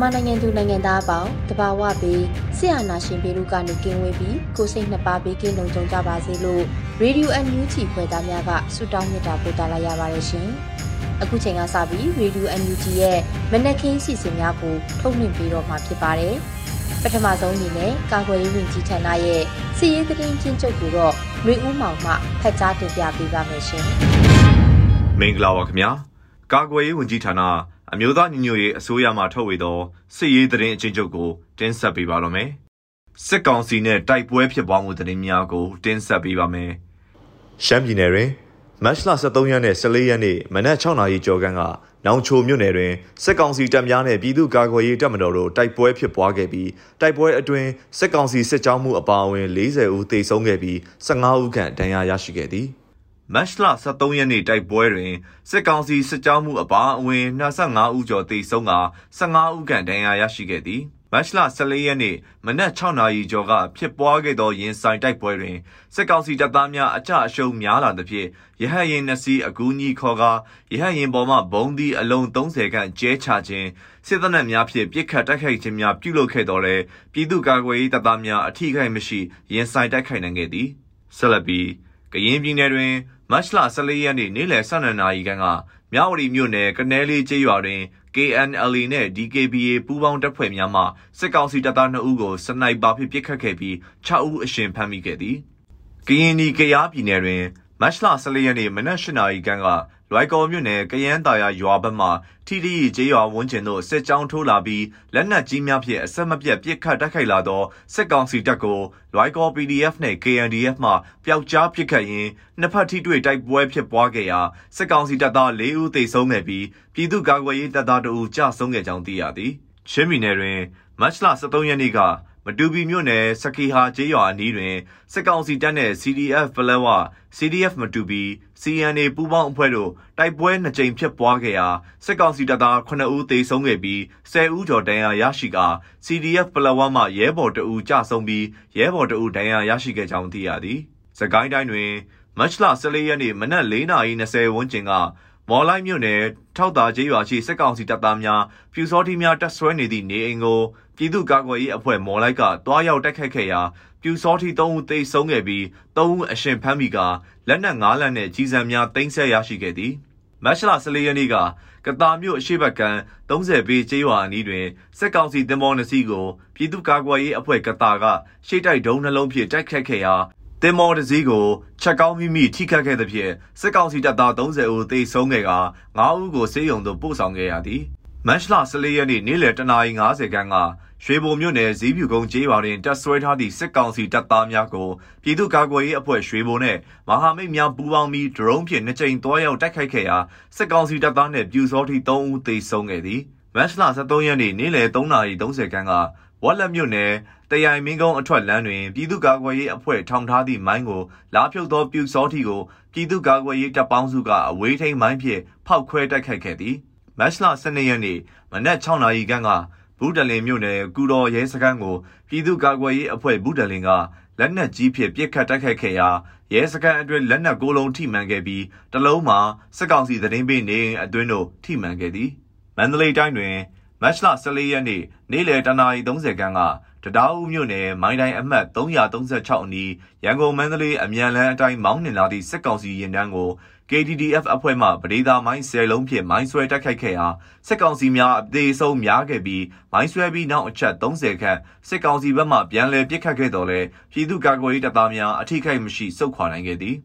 မြန်မာနိုင်ငံသူနိုင်ငံသားအပေါင်းတဘာဝပြီးဆရာနာရှင်ပေတို့ကနေကင်းဝေးပြီးကိုစိတ်နှစ်ပါးပေးကင်းလုံးကြုံကြပါစေလို့ရေဒီယိုအန်ယူဂျီဖွယ်သားများကဆုတောင်းမေတ္တာပို့သလာရပါတယ်ရှင်။အခုချိန်ကစပြီးရေဒီယိုအန်ယူဂျီရဲ့မနက်ခင်းစီစဉ်များကိုထုတ်လွှင့်ပေးတော့မှာဖြစ်ပါတယ်။ပထမဆုံးအနေနဲ့ကာကွယ်ရေးဝန်ကြီးဌာနရဲ့စီရေးသတင်းချင်းချုပ်ကိုတော့လွေဦးမောင်မှဖတ်ကြားတင်ပြပေးပါမယ်ရှင်။မင်္ဂလာပါခင်ဗျာ။ကာကွယ်ရေးဝန်ကြီးဌာန အမျိုးသားညီညွတ်ရေးအစိုးရမှထုတ်ဝေသောစစ်ရေးသတင်းအချင်းချုပ်ကိုတင်ဆက်ပေးပါတော့မယ်။စစ်ကောင်စီနဲ့တိုက်ပွဲဖြစ်ပွားမှုသတင်းများကိုတင်ဆက်ပေးပါမယ်။ရှမ်းပြည်နယ်တွင်မတ်လ23ရက်နဲ့14ရက်နေ့မနက်6နာရီကျော်ခန့်ကနောင်ချိုမြို့နယ်တွင်စစ်ကောင်စီတပ်များနဲ့ပြည်သူ့ကာကွယ်ရေးတပ်မတော်တို့တိုက်ပွဲဖြစ်ပွားခဲ့ပြီးတိုက်ပွဲအတွင်းစစ်ကောင်စီစစ်ကြောင်းမှုအပါအဝင်40ဦးသေဆုံးခဲ့ပြီး15ဦးခန့်ဒဏ်ရာရရှိခဲ့သည်။ မတ်လ23ရက်နေ့တိုက်ပွဲတွင်စစ်ကောင်စီစစ်ကြောင်းမှုအပါအဝင်25ဦးကျော်သေဆုံးက15ဦးခန့်ဒဏ်ရာရရှိခဲ့သည်မတ်လ14ရက်နေ့မနက်6နာရီကျော်ကဖြစ်ပွားခဲ့သောရင်ဆိုင်တိုက်ပွဲတွင်စစ်ကောင်စီတပ်သားများအကြအရှုံးများလာသဖြင့်ရဟတ်ရင်နှစီအကူကြီးခေါ်ကာရဟတ်ရင်ပေါ်မှဘုံသီးအလုံး30ခန့်ကျဲချခြင်းစစ်တပ်များဖြင့်ပြစ်ခတ်တိုက်ခိုက်ခြင်းများပြုလုပ်ခဲ့တော်လဲပြည်သူ့ကာကွယ်ရေးတပ်သားများအထိခိုက်မရှိရင်ဆိုင်တိုက်ခိုက်နိုင်ခဲ့သည်ဆက်လက်ပြီးကရင်ပြည်နယ်တွင် မတ်လ14ရက်နေ့နေ့လယ်12နာရီခန့်ကမြဝတီမြို့နယ်ကနဲလေးကျေးရွာတွင် KNLA နဲ့ DKBA ပူးပေါင်းတပ်ဖွဲ့များမှစစ်ကောင်စီတပ်သား2ဦးကိုစနိုက်ပါဖြင့်ပစ်ခတ်ခဲ့ပြီး6ဦးအရှင်ဖမ်းမိခဲ့သည်။ကရင်နီကရားပြည်နယ်တွင်မတ်လ14ရက်နေ့မနက်၈နာရီခန့်က လွိုက်ကော်မြို့နယ်ကယန်းတာယာရွာဘက်မှထိတိကျေးရွာဝန်းကျင်သို့စစ်ကြောင်းထိုးလာပြီးလက်နက်ကြီးများဖြင့်အဆက်မပြတ်ပစ်ခတ်တိုက်ခိုက်လာသောစစ်ကောင်စီတပ်ကိုလွိုက်ကော် PDF နှင့် KNDF မှပျောက်ကြားပစ်ခတ်ရင်းနှစ်ဖက်ထိတွေ့တိုက်ပွဲဖြစ်ပွားခဲ့ရာစစ်ကောင်စီတပ်သား၄ဦးသေဆုံးခဲ့ပြီးပြည်သူ့ကာကွယ်ရေးတပ်သား2ဦးကြာဆုံးခဲ့ကြောင်းသိရသည်ချင်းပြည်နယ်တွင်မတ်လ23ရက်နေ့က မတူပီမြို့နယ်စကီဟာကျေးရွာအနီးတွင်စစ်ကောင်စီတပ်နှင့် CDF ပလက်ဝ CDF မတူပီ CNA ပူးပေါင်းအဖွဲ့တို့တိုက်ပွဲနှစ်ကြိမ်ဖြစ်ပွားခဲ့ရာစစ်ကောင်စီတပ်သား9ဦးသေဆုံးခဲ့ပြီး10ဦးကျော်ဒဏ်ရာရရှိကာ CDF ပလက်ဝမှရဲဘော်တအူကြဆုံးပြီးရဲဘော်တအူဒဏ်ရာရရှိခဲ့ကြောင်းသိရသည်။စကိုင်းတိုင်းတွင်မတ်လ14ရက်နေ့မနက်4:20ဝန်းကျင်ကမော်လိုက်မြို့နယ်ထောက်တာကျေးရွာရှိစစ်ကောင်စီတပ်သားများပြူစောတိများတပ်ဆွဲနေသည့်နေအိမ်ကို ပြည်သူ့ကာကွယ်ရေးအဖွဲ့မော်လိုက်ကတွားရောက်တိုက်ခိုက်ခဲ့ရာပြူစောတိ3ဦးသေဆုံးခဲ့ပြီး3ဦးအရှင်ဖမ်းမိကလက်နက်9လက်နဲ့ကြီးစံများတင်ဆက်ရရှိခဲ့သည်မတ်လ14ရက်နေ့ကကတာမြို့အရှိဘက်ကံ30ပေကျေးရွာအနီးတွင်စစ်ကောင်စီတင်မောနှစီကိုပြည်သူ့ကာကွယ်ရေးအဖွဲ့ကတာကရှေ့တိုက်ဒုံးနှလုံးဖြင့်တိုက်ခတ်ခဲ့ရာတင်မော်တစည်းကိုချက်ကောင်းမိမိထိခတ်ခဲ့သဖြင့်စစ်ကောင်စီတပ်သား30ဦးသေဆုံးခဲ့က9ဦးကိုဆေးရုံသို့ပို့ဆောင်ခဲ့ရသည် မတ်လ14ရက်နေ့နေ့လယ်တနာရီ50ခန်းကရွှေဘုံမြို့နယ်ဇီးဖြူကုန်းကျေးရွာတွင်တပ်ဆွဲထားသည့်စစ်ကောင်စီတပ်သားများကိုပြည်သူ့ကာကွယ်ရေးအဖွဲ့ရွှေဘုံနှင့်မဟာမိတ်များပူးပေါင်းပြီးဒရုန်းဖြင့်နှစ်ကြိမ်တွားရောက်တိုက်ခိုက်ခဲ့ရာစစ်ကောင်စီတပ်သားနှင့်ပြူစောတိ3ဦးသေဆုံးခဲ့သည်မတ်လ13ရက်နေ့နေ့လယ်3:30ခန်းကဝက်လက်မြို့နယ်တရိုင်မင်းကုန်းအထွက်လမ်းတွင်ပြည်သူ့ကာကွယ်ရေးအဖွဲ့ထောင်ထားသည့်မိုင်းကိုလာဖြုတ်သောပြူစောထီကိုပြည်သူ့ကာကွယ်ရေးတပ်ပေါင်းစုကအဝေးထိန်မိုင်းဖြင့်ဖောက်ခွဲတိုက်ခိုက်ခဲ့သည် မတ်လ12ရက်နေ့မနက်6နာရီခန့်ကဘူးတလင်မြို့နယ်ကူတော်ရဲစခန်းကိုပြည်သူ့ကာကွယ်ရေးအဖွဲ့ဘူးတလင်ကလက်နက်ကြီးဖြင့်ပစ်ခတ်တိုက်ခိုက်ခဲ့ရာရဲစခန်းအတွင်းလက်နက်ကိုလုံးထိမှန်ခဲ့ပြီးတလုံးမှာစစ်ကောင်စီသတင်းပေးနေအတွင်းတို့ထိမှန်ခဲ့သည်မန္တလေးတိုင်းတွင်မတ်လ14ရက်နေ့နေ့လယ်တနာရီ30ခန်းကတဒါဦးမြို့နယ်မိုင်းတိုင်းအမှတ်336အနီးရန်ကုန်မန္တလေးအမြန်လန်းအတိုင်းမောင်းနှင်လာသည့်စစ်ကောင်စီရင်တန်းကို KDDF အဖွဲ့မှပဒေသာမိုင်းဆယ်လုံးဖြင့်မိုင်းဆွဲတိုက်ခိုက်ခဲ့ရာစစ်ကောင်စီများအသေးဆုံးများခဲ့ပြီးမိုင်းဆွဲပြီးနောက်အချက်30ခန့်စစ်ကောင်စီဘက်မှပြန်လည်ပစ်ခတ်ခဲ့တော်လဲပြည်သူ့ကာကွယ်ရေးတပ်သားများအထိခိုက်မရှိစုခွာနိုင်ခဲ့သည်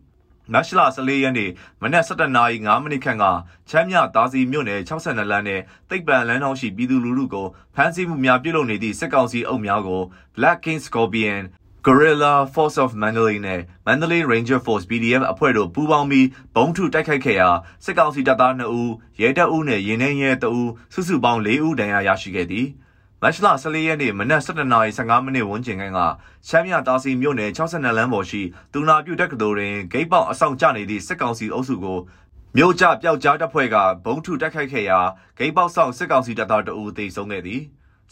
မတ်လ14ရက်နေ့မနက်7:05မိနစ်ခန့်ကချမ်းမြသားစီမြို့နယ်62လမ်းနဲ့တိတ်ပံလမ်းထောင်ရှိပြည်သူလူထုကိုဖမ်းဆီးမှုများပြုလုပ်နေသည့်စစ်ကောင်စီအုပ်များကို Black King Scorpion Guerrilla Force of Mandalay နဲ့ Mandalay Ranger Force PDF အဖွဲ့တို့ပူးပေါင်းပြီးဘုံထုတိုက်ခိုက်ခဲ့ရာစစ်ကောင်စီတပ်သား2ဦးရဲတပ်ဦးနဲ့ရင်နှင်းရဲ2ဦးစုစုပေါင်း4ဦးဒဏ်ရာရရှိခဲ့သည်။မတ်လ14ရက်နေ့မနက်7:15မိနစ်ဝန်းကျင်ကရှမ်းမြတာစီမြို့နယ်62လမ်းပေါ်ရှိတူနာပြုတက္ကသိုလ်တွင်ဂိတ်ပေါက်အဆောင်ကျနေသည့်စစ်ကောင်စီအုပ်စုကိုမြို့ကျပျောက်ကြားတပ်ဖွဲ့ကဘုံထုတိုက်ခိုက်ခဲ့ရာဂိတ်ပေါက်ဆောင်စစ်ကောင်စီတပ်သားတအူသေဆုံးခဲ့သည်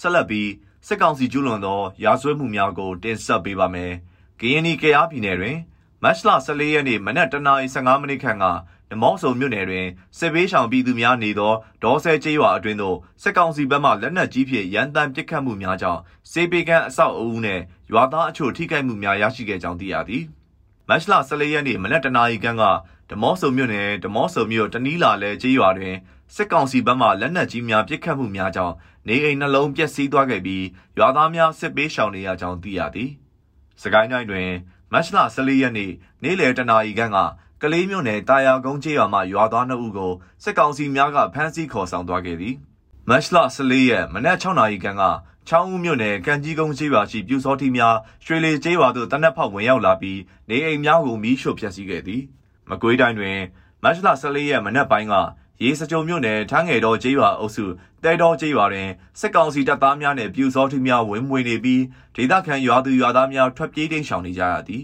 ဆက်လက်ပြီး စစ်ကောင်စီကျူးလွန်သောရာဇဝတ်မှုများကိုတင်ဆက်ပေးပါမယ်။ကရင်နီကရားပြည်နယ်တွင်မတ်လ14ရက်နေ့မနက်7:15မိနစ်ခန့်ကနမော့ဆုံမြို့နယ်တွင်စစ်ဘေးရှောင်ပြည်သူများနေသောဒေါ်ဆဲကျေးရွာအတွင်းသို့စစ်ကောင်စီဘက်မှလက်နက်ကြီးဖြင့်ရန်တမ်းပစ်ခတ်မှုများကြောင့်စေပေကန်းအဆောက်အဦနှင့်ရွာသားအချို့ထိခိုက်မှုများရရှိခဲ့ကြောင်းသိရသည်။မတ်လ14ရက်နေ့မနက်တနာရီခန့်ကဓမော့ဆုံမြို့နယ်ဓမော့ဆုံမြို့တနီးလာလဲကျေးရွာတွင် စစ်ကောင်စီဘက်မှလက်နက်ကြီးများပစ်ခတ်မှုများကြောင့်နေအိမ်နှလုံးပျက်စီးသွားခဲ့ပြီးရွာသားများစစ်ပေးရှောင်နေရကြောင်းသိရသည်။စကိုင်းတိုင်းတွင်မတ်လ14ရက်နေ့နေ့လယ်တနာရီခန့်ကကလေးမြို့နယ်တာယာကုန်းကျေးရွာမှရွာသား2ဦးကိုစစ်ကောင်စီများကဖမ်းဆီးခေါ်ဆောင်သွားခဲ့သည်မတ်လ14ရက်မနက်6နာရီခန့်ကချောင်းဦးမြို့နယ်ကံကြီးကုန်းကျေးရွာရှိပြူစောထီများရွှေလီကျေးရွာသို့တနက်ဖောက်ဝင်ရောက်လာပြီးနေအိမ်များကိုမီးရှို့ဖျက်ဆီးခဲ့သည်မကွေးတိုင်းတွင်မတ်လ14ရက်မနက်ပိုင်းက ရေစကြုံမြို့နယ်ထန်းငယ်တော်ကျေးရွာအုပ်စုတဲတော်ကျေးရွာတွင်စစ်ကောင်စီတပ်သားများနှင့်ပြူစောထီများဝင်မွေနေပြီးဒေသခံရွာသူရွာသားများထွက်ပြေးတိမ်းရှောင်နေကြရသည်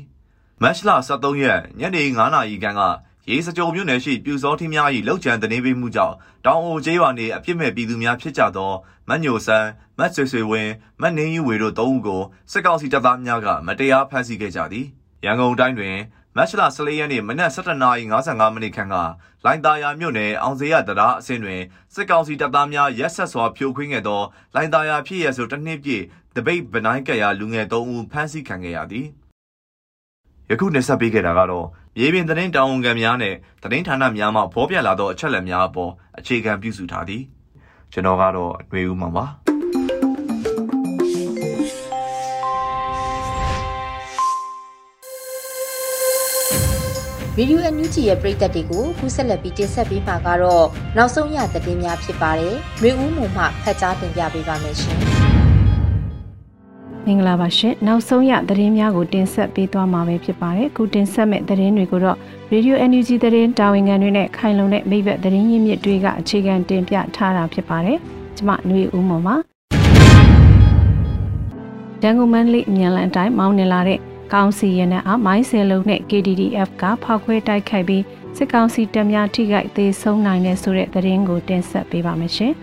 မတ်လ23ရက်ညနေ9:00နာရီခန့်ကရေစကြုံမြို့နယ်ရှိပြူစောထင်းများ၏လောက်ကျန်တနေပေးမှုကြောင့်တောင်အိုကျေးရွာနေအပြစ်မဲ့ပြည်သူများဖြစ်ကြသောမတ်ညိုဆန်းမတ်ဆွေဆွေဝင်းမတ်နင်းယူဝေတို့သုံးဦးကိုစစ်ကောင်စီတပ်သားများကမတရားဖမ်းဆီးခဲ့ကြသည်ရန်ကုန်တိုင်းတွင် မတ်လ14ရက်နေ့မနက်7:55မိနစ်ခန့်ကလိုင်သာယာမြို့နယ်အောင်စေရတရာအဆင်းတွင်စစ်ကောင်စီတပ်သားများရက်ဆက်စွာဖြိုခွင်းခဲ့သောလိုင်သာယာဖြစ်ရဆိုတစ်နှစ်ပြည့်တပိတ်ဗနိုင်းကရလူငယ်3ဦးဖမ်းဆီးခံခဲ့ရသည်ယခုနေဆက်ပေးခဲ့တာကတော့မြေပြင်သတင်းတာဝန်ခံများနဲ့သတင်းဌာနများမှဖော်ပြလာသောအချက်အလက်များအပေါ်အခြေခံပြုစုထားသည်ကျွန်တော်ကတော့ຫນွေဦးမှာပါ ဗီဒီယိုအန်ယူဂျီရဲ့ပရိသတ်တွေကိုခုဆက်လက်ပြီးတင်ဆက်ပေးမှာကတော့နောက်ဆုံးရသတင်းများဖြစ်ပါတယ်။မျိုးဦးမှုမှဖတ်ကြားတင်ပြပေးပါမယ်ရှင်။မင်္ဂလာပါရှင်နောက်ဆုံးရသတင်းများကိုတင်ဆက်ပေးသွားမှာပဲဖြစ်ပါတယ်ခုတင်ဆက်မဲ့သတင်းတွေကိုတော့ Radio NUG သတင်းတာဝန်ခံတွေနဲ့ခိုင်လုံတဲ့မိဘသတင်းရင်းမြစ်တွေကအခြေခံတင်ပြထားတာဖြစ်ပါတယ်ကျွန်မຫນွေဦးမော်ပါဒန်ကုန်မန်းလေးအမြန်လန်တိုင်းမောင်းနေလာတဲ့ ကောင်းစီရနအားမိုင်းဆယ်လုံးနဲ့ KDDF ကဖောက်ခွဲတိုက်ခိုက်ပြီးစစ်ကောင်စီတပ်များထိခိုက်သေးဆုံးနိုင်တဲ့ဆိုတဲ့သတင်းကိုတင်ဆက်ပေးပါမယ်ရှင်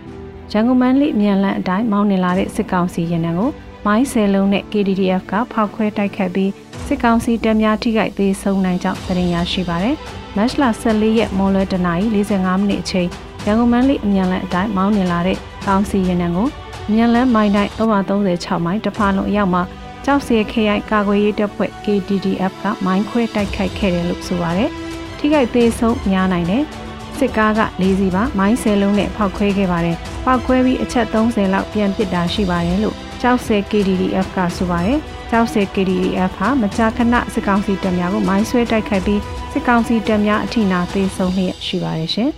ရန်ကုန်မန်းလေးအမြန်လန်အတိုင်းမောင်းနေလာတဲ့စစ်ကောင်စီရနကိုမိုင်းဆယ်လုံးနဲ့ KDDF ကဖောက်ခွဲတိုက်ခတ်ပြီးစစ်ကောင်စီတပ်များထိခိုက်သေးဆုံးနိုင်ကြောင်းသတင်းရရှိပါရတယ်။မတ်လ14ရက်မွန်လွဲတနာရီ45မိနစ်အချိန်ရန်ကုန်မန်းလေးအမြန်လန်းအတိုင်းမောင်းနေလာတဲ့ကောင်းစီရင်နံကိုအမြန်လန်းမိုင်းတိုင်း336မိုင်တဖာလုံးအရောက်မှာ ကြောက်စရခရိုင်ကာကွယ်ရေးတပ်ဖွဲ့ KDDF ကမိုင်းခွဲတိုက်ခိုက်ခဲ့တယ်လို့ဆိုပါရယ်။ထိခိုက်သေးဆုံးများနိုင်တယ်။စစ်ကားက၄စီးပါမိုင်းဆယ်လုံးနဲ့ဖောက်ခွဲခဲ့ပါတယ်။ဖောက်ခွဲပြီးအချက်30လောက်ပြန်ပစ်တာရှိပါတယ်လို့60 KDDF ကဆိုပါတယ်60 KDDF ဟာမကြာခဏစစ်ကောင်စီတပ်များကိုမိုင်းဆွဲတိုက်ခိုက်ပြီးစစ်ကောင်စီတပ်များအထိနာသေးဆုံးလျက်ရှိပါတယ်ရှင်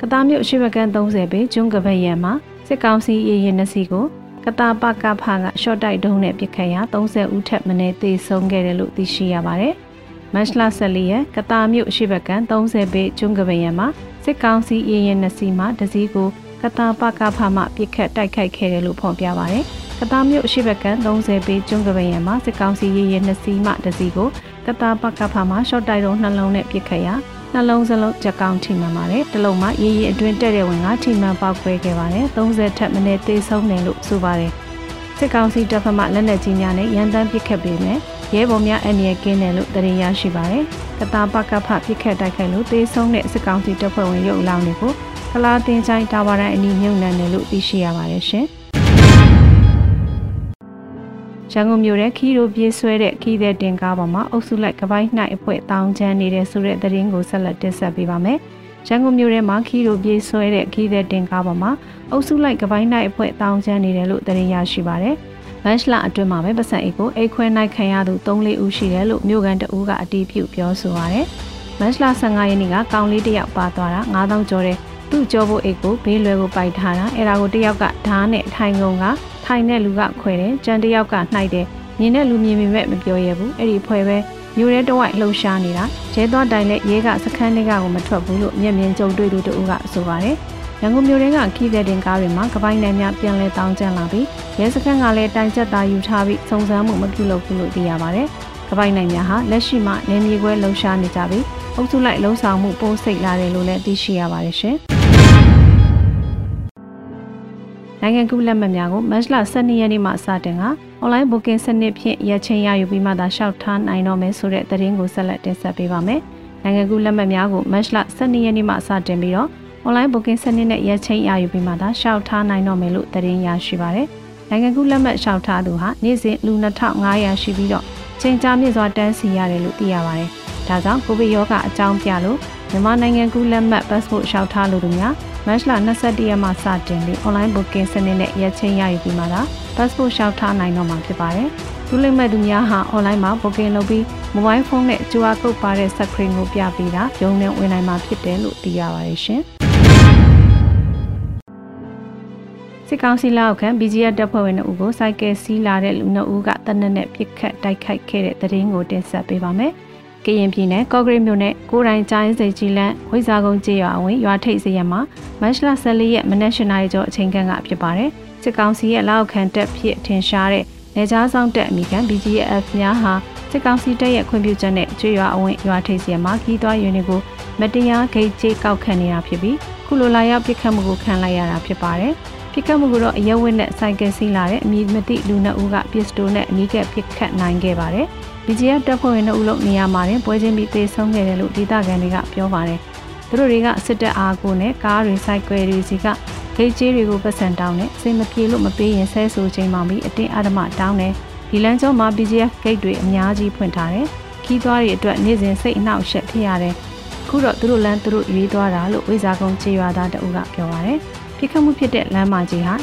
ကတားမြို့ရှိဘကန်30ပေကျွန်းကပရံမှာစစ်ကောင်စီရေရင်နှစီကို ကတာပကဖာကရှော့တိုက်တုံးနဲ့ပြစ်ခတ်ရာ30ဦးထက်မနည်းသေဆုံးခဲ့တယ်လို့သိရှိရပါတယ်။မတ်လ14ရက်ကတာမြို့ရှိဘကန်30ပေကျွန်းကပရံမှာစစ်ကောင်စီရေရင်နှစီမှာတစည်းကိုကတာပကဖမှပြစ်ခတ်တိုက်ခိုက်ခဲ့တယ်လို့ဖော်ပြပါရယ်ကတာမြို့အရှိဘက်ကန်30ပေကျွန်းကပရံမှာစစ်ကောင်စီရေးရဲနှစ်စီးမှတစ်စီးကိုကတာပကဖမှရှော့တိုက်တော့နှလုံးနဲ့ပြစ်ခတ်ရာ နှလုံးစလုံးချက်ကောင်းထိမှန်ပါတယ်တလုံးမှရေးရေးအတွင်းတက်တဲ့ဝင်ကထိမှန်ပေါက်ခွဲခဲ့ပါတယ်30ထက်မနည်းသေဆုံးတယ်လို့ဆိုပါတယ်စစ်ကောင်စီတပ်ဖမှလက်နက်ကြီးများနဲ့ရန်တမ်းပစ်ခတ်ပေမဲ့ရဲဘော်များအန္တရာယ်ကင်းတယ်လို့သတင်းရရှိပါတယ်ကတာပကဖပစ်ခတ်တိုက်ခိုက်လို့သေဆုံးတဲ့စစ်ကောင်စီတပ်ဖွဲ့ဝင်ရုပ်အလောင်းတွေကိုကလာတင်ချိုင်းတာဝါတိုင်းအနီးမြုံနှံတယ်လို့သိရှိရပါတယ်ရှင်။ ရန်ကုန်မြို့ရဲ့ခီရိုပြေးဆွဲတဲ့ခီးတဲ့တင်ကားပေါ်မှာအုပ်စုလိုက်ကပိုင်းနှိုက်အဖွဲ့တောင်းချမ်းနေတဲ့ဆိုတဲ့သတင်းကိုဆက်လက်တင်ဆက်ပေးပါမယ်။ရန်ကုန်မြို့ထဲမှာခီရိုပြေးဆွဲတဲ့ခီးတဲ့တင်ကားပေါ်မှာအုပ်စုလိုက်ကပိုင်းနှိုက်အဖွဲ့တောင်းချမ်းနေတယ်လို့သတင်းရရှိပါတယ်။မတ်လအတွင်းမှာပဲပတ်စံအိတ်ကိုအိတ်ခွဲနိုင်ခံရသူ3-4ဦးရှိတယ်လို့မြို့ကန်တအူးကအတီးပြုပြောဆိုပါရယ်။မတ်လ15ရက်နေ့ကကောင်လေးတစ်ယောက်ပါသွားတာ9000ကျော်တဲ့သူ့ကြောဖို့အိတ်ကိုဘေးလွယ်ကိုပိုက်ထားတာအဲ့ဒါကိုတစ်ယောက်ကဓားနဲ့ထိုင်ကုန်က ထိုင်တဲ့လူကခွဲတယ်ကြံတစ်ယောက်ကနှိုက်တယ်မြင်တဲ့လူမြင်ပေမဲ့မပြောရဘူးအဲ့ဒီဖွဲ့ပဲမျိုးရဲတဝိုက်လှုပ်ရှားနေတာရဲသွားတိုင်လက်ရဲကစခန်းတွေကကိုမထွက်ဘူးလို့မျက်မြင်ကြုံတွေ့သူတို့ကဆိုပါတယ်ရန်ကုန်မြို့ရင်းကခီးတဲ့တင်ကားတွေမှာကပိုင်းနယ်များပြန်လဲတောင်းကျန်လာပြီးရဲစခန်းကလည်းတိုင်ချက်သားယူထားပြီးစုံစမ်းမှုမပြုလုပ်ဘူးလို့သိရပါတယ်ကပိုင်းနယ်များဟာလက်ရှိမှာနေမြေခွဲလှုပ်ရှားနေကြပြီးအုပ်စုလိုက်လှုံ့ဆော်မှုပိုးစိတ်လာတယ်လို့လည်းသိရှိရပါတယ်ရှင် နိုင်ငံကူးလက်မှတ်များကိုမတ်လ12ရက်နေ့မှစတင်က online booking စနစ်ဖြင့်ရက်ချင်းရယူပြီးမှသာလျှောက်ထားနိုင်တော့မယ်ဆိုတဲ့သတင်းကိုဆက်လက်တင်ဆက်ပေးပါမယ်။နိုင်ငံကူးလက်မှတ်များကိုမတ်လ12ရက်နေ့မှစတင်ပြီးတော့ online booking စနစ်နဲ့ရက်ချင်းရယူပြီးမှသာလျှောက်ထားနိုင်တော့မယ်လို့သတင်းရရှိပါရယ်။နိုင်ငံကူးလက်မှတ်လျှောက်ထားသူဟာနေ့စဉ်လူ2500ရှိပြီးတော့ချိန်ကြာမြင့်စွာတန်းစီရတယ်လို့သိရပါတယ်။ဒါကြောင့်ကိုဗစ်ရောဂါအကြောင်းပြလို့မြန်မာနိုင်ငံကူးလက်မှတ် passport လျှောက်ထားလို့သူများ မတ်လ22ရက်မှစတင်ပြီး online booking စနစ်နဲ့ရက်ချင်းရယူပြီးမှသာ passport လျှောက်ထားနိုင်တော့မှာဖြစ်ပါတယ်။ဒုလိမ့်မဲ့သူများဟာ online မှာ booking လုပ်ပြီး mobile phone နဲ့ QR code ပါတဲ့ screen ကိုပြပေးတာရုံနဲ့ဝင်နိုင်မှာဖြစ်တယ်လို့သိရပါတယ်ရှင်။စစ်ကောင်စီလက်အောက်ခံ BGF တပ်ဖွဲ့ဝင်တို့ကိုစိုက်ကယ်စီးလာတဲ့လူနှုတ်ဦးကတနက်နဲ့ပြစ်ခတ်တိုက်ခိုက်ခဲ့တဲ့တဲ့ရင်ကိုတင်ဆက်ပေးပါမယ်။ ကရင်ပြည်နယ်ကော့ဂရိတ်မြို့နယ်ကိုရိုင်းချိုင်းစိတ်ကြီးလန်းဝိဇာကုန်းကျေးရွာဝင်ရွာထိပ်စရမှာမတ်လ14ရက်မနက်၈နာရီကျော်အချိန်ခန့်ကဖြစ်ပါတယ်။စစ်ကောင်စီရဲ့လက်အောက်ခံတပ်ဖြစ်ထင်ရှားတဲ့နေကြားဆောင်တပ်အမိခံ BGF များဟာစစ်ကောင်စီတပ်ရဲ့ခွင့်ပြုချက်နဲ့ကျွေးရွာအဝင်ရွာထိပ်စရမှာခီးသွွားယူနေကိုမတရားဂိတ်ကြေးကောက်ခံနေတာဖြစ်ပြီးခုလိုလာရောက်ပြစ်ခတ်မှုကိုခံလိုက်ရတာဖြစ်ပါတယ်။ ပြစ်ခတ်မှုကတော့အရက်ဝက်နဲ့ဆိုင်ကယ်စီးလာတဲ့အမည်မသိလူနှစ်ဦးကပစ္စတိုနဲ့အနီးကပ်ပြစ်ခတ်နိုင်ခဲ့ပါတယ်။ BGF တပ်ဖွဲ့ဝင်တို့လုံးနေရာမှာတင်ပွဲချင်းပြီးသေဆုံးခဲ့တယ်လို့ဒေသခံတွေကပြောပါတယ်။သူတို့တွေကစစ်တပ်အားကိုနဲ့ကားတွေဆိုင်ကယ်တွေစီကဂိတ်ကြီးတွေကိုပတ်စံတောင်းနဲ့စိတ်မပြေလို့မပေးရင်ဆဲဆိုချိန်မှပြီးအတင်းအဓမ္မတောင်းတယ်။ဒီလမ်းကျောမှာ BGF ဂိတ်တွေအများကြီးဖွင့်ထားတယ်။ခီးသွားတွေအတွက်နေ့စဉ်စိတ်အနှောက်အယှက်ဖြစ်ရတယ်။ခုတော့သူတို့လမ်းသူတို့ရွေးသွားတာလို့ဝိဇာကုန်းခြေရွာသားတအုပ်ကပြောပါတယ်။ ပြစ်ခတ်မှုဖြစ်တဲ့လမ်းမကြီးဟာ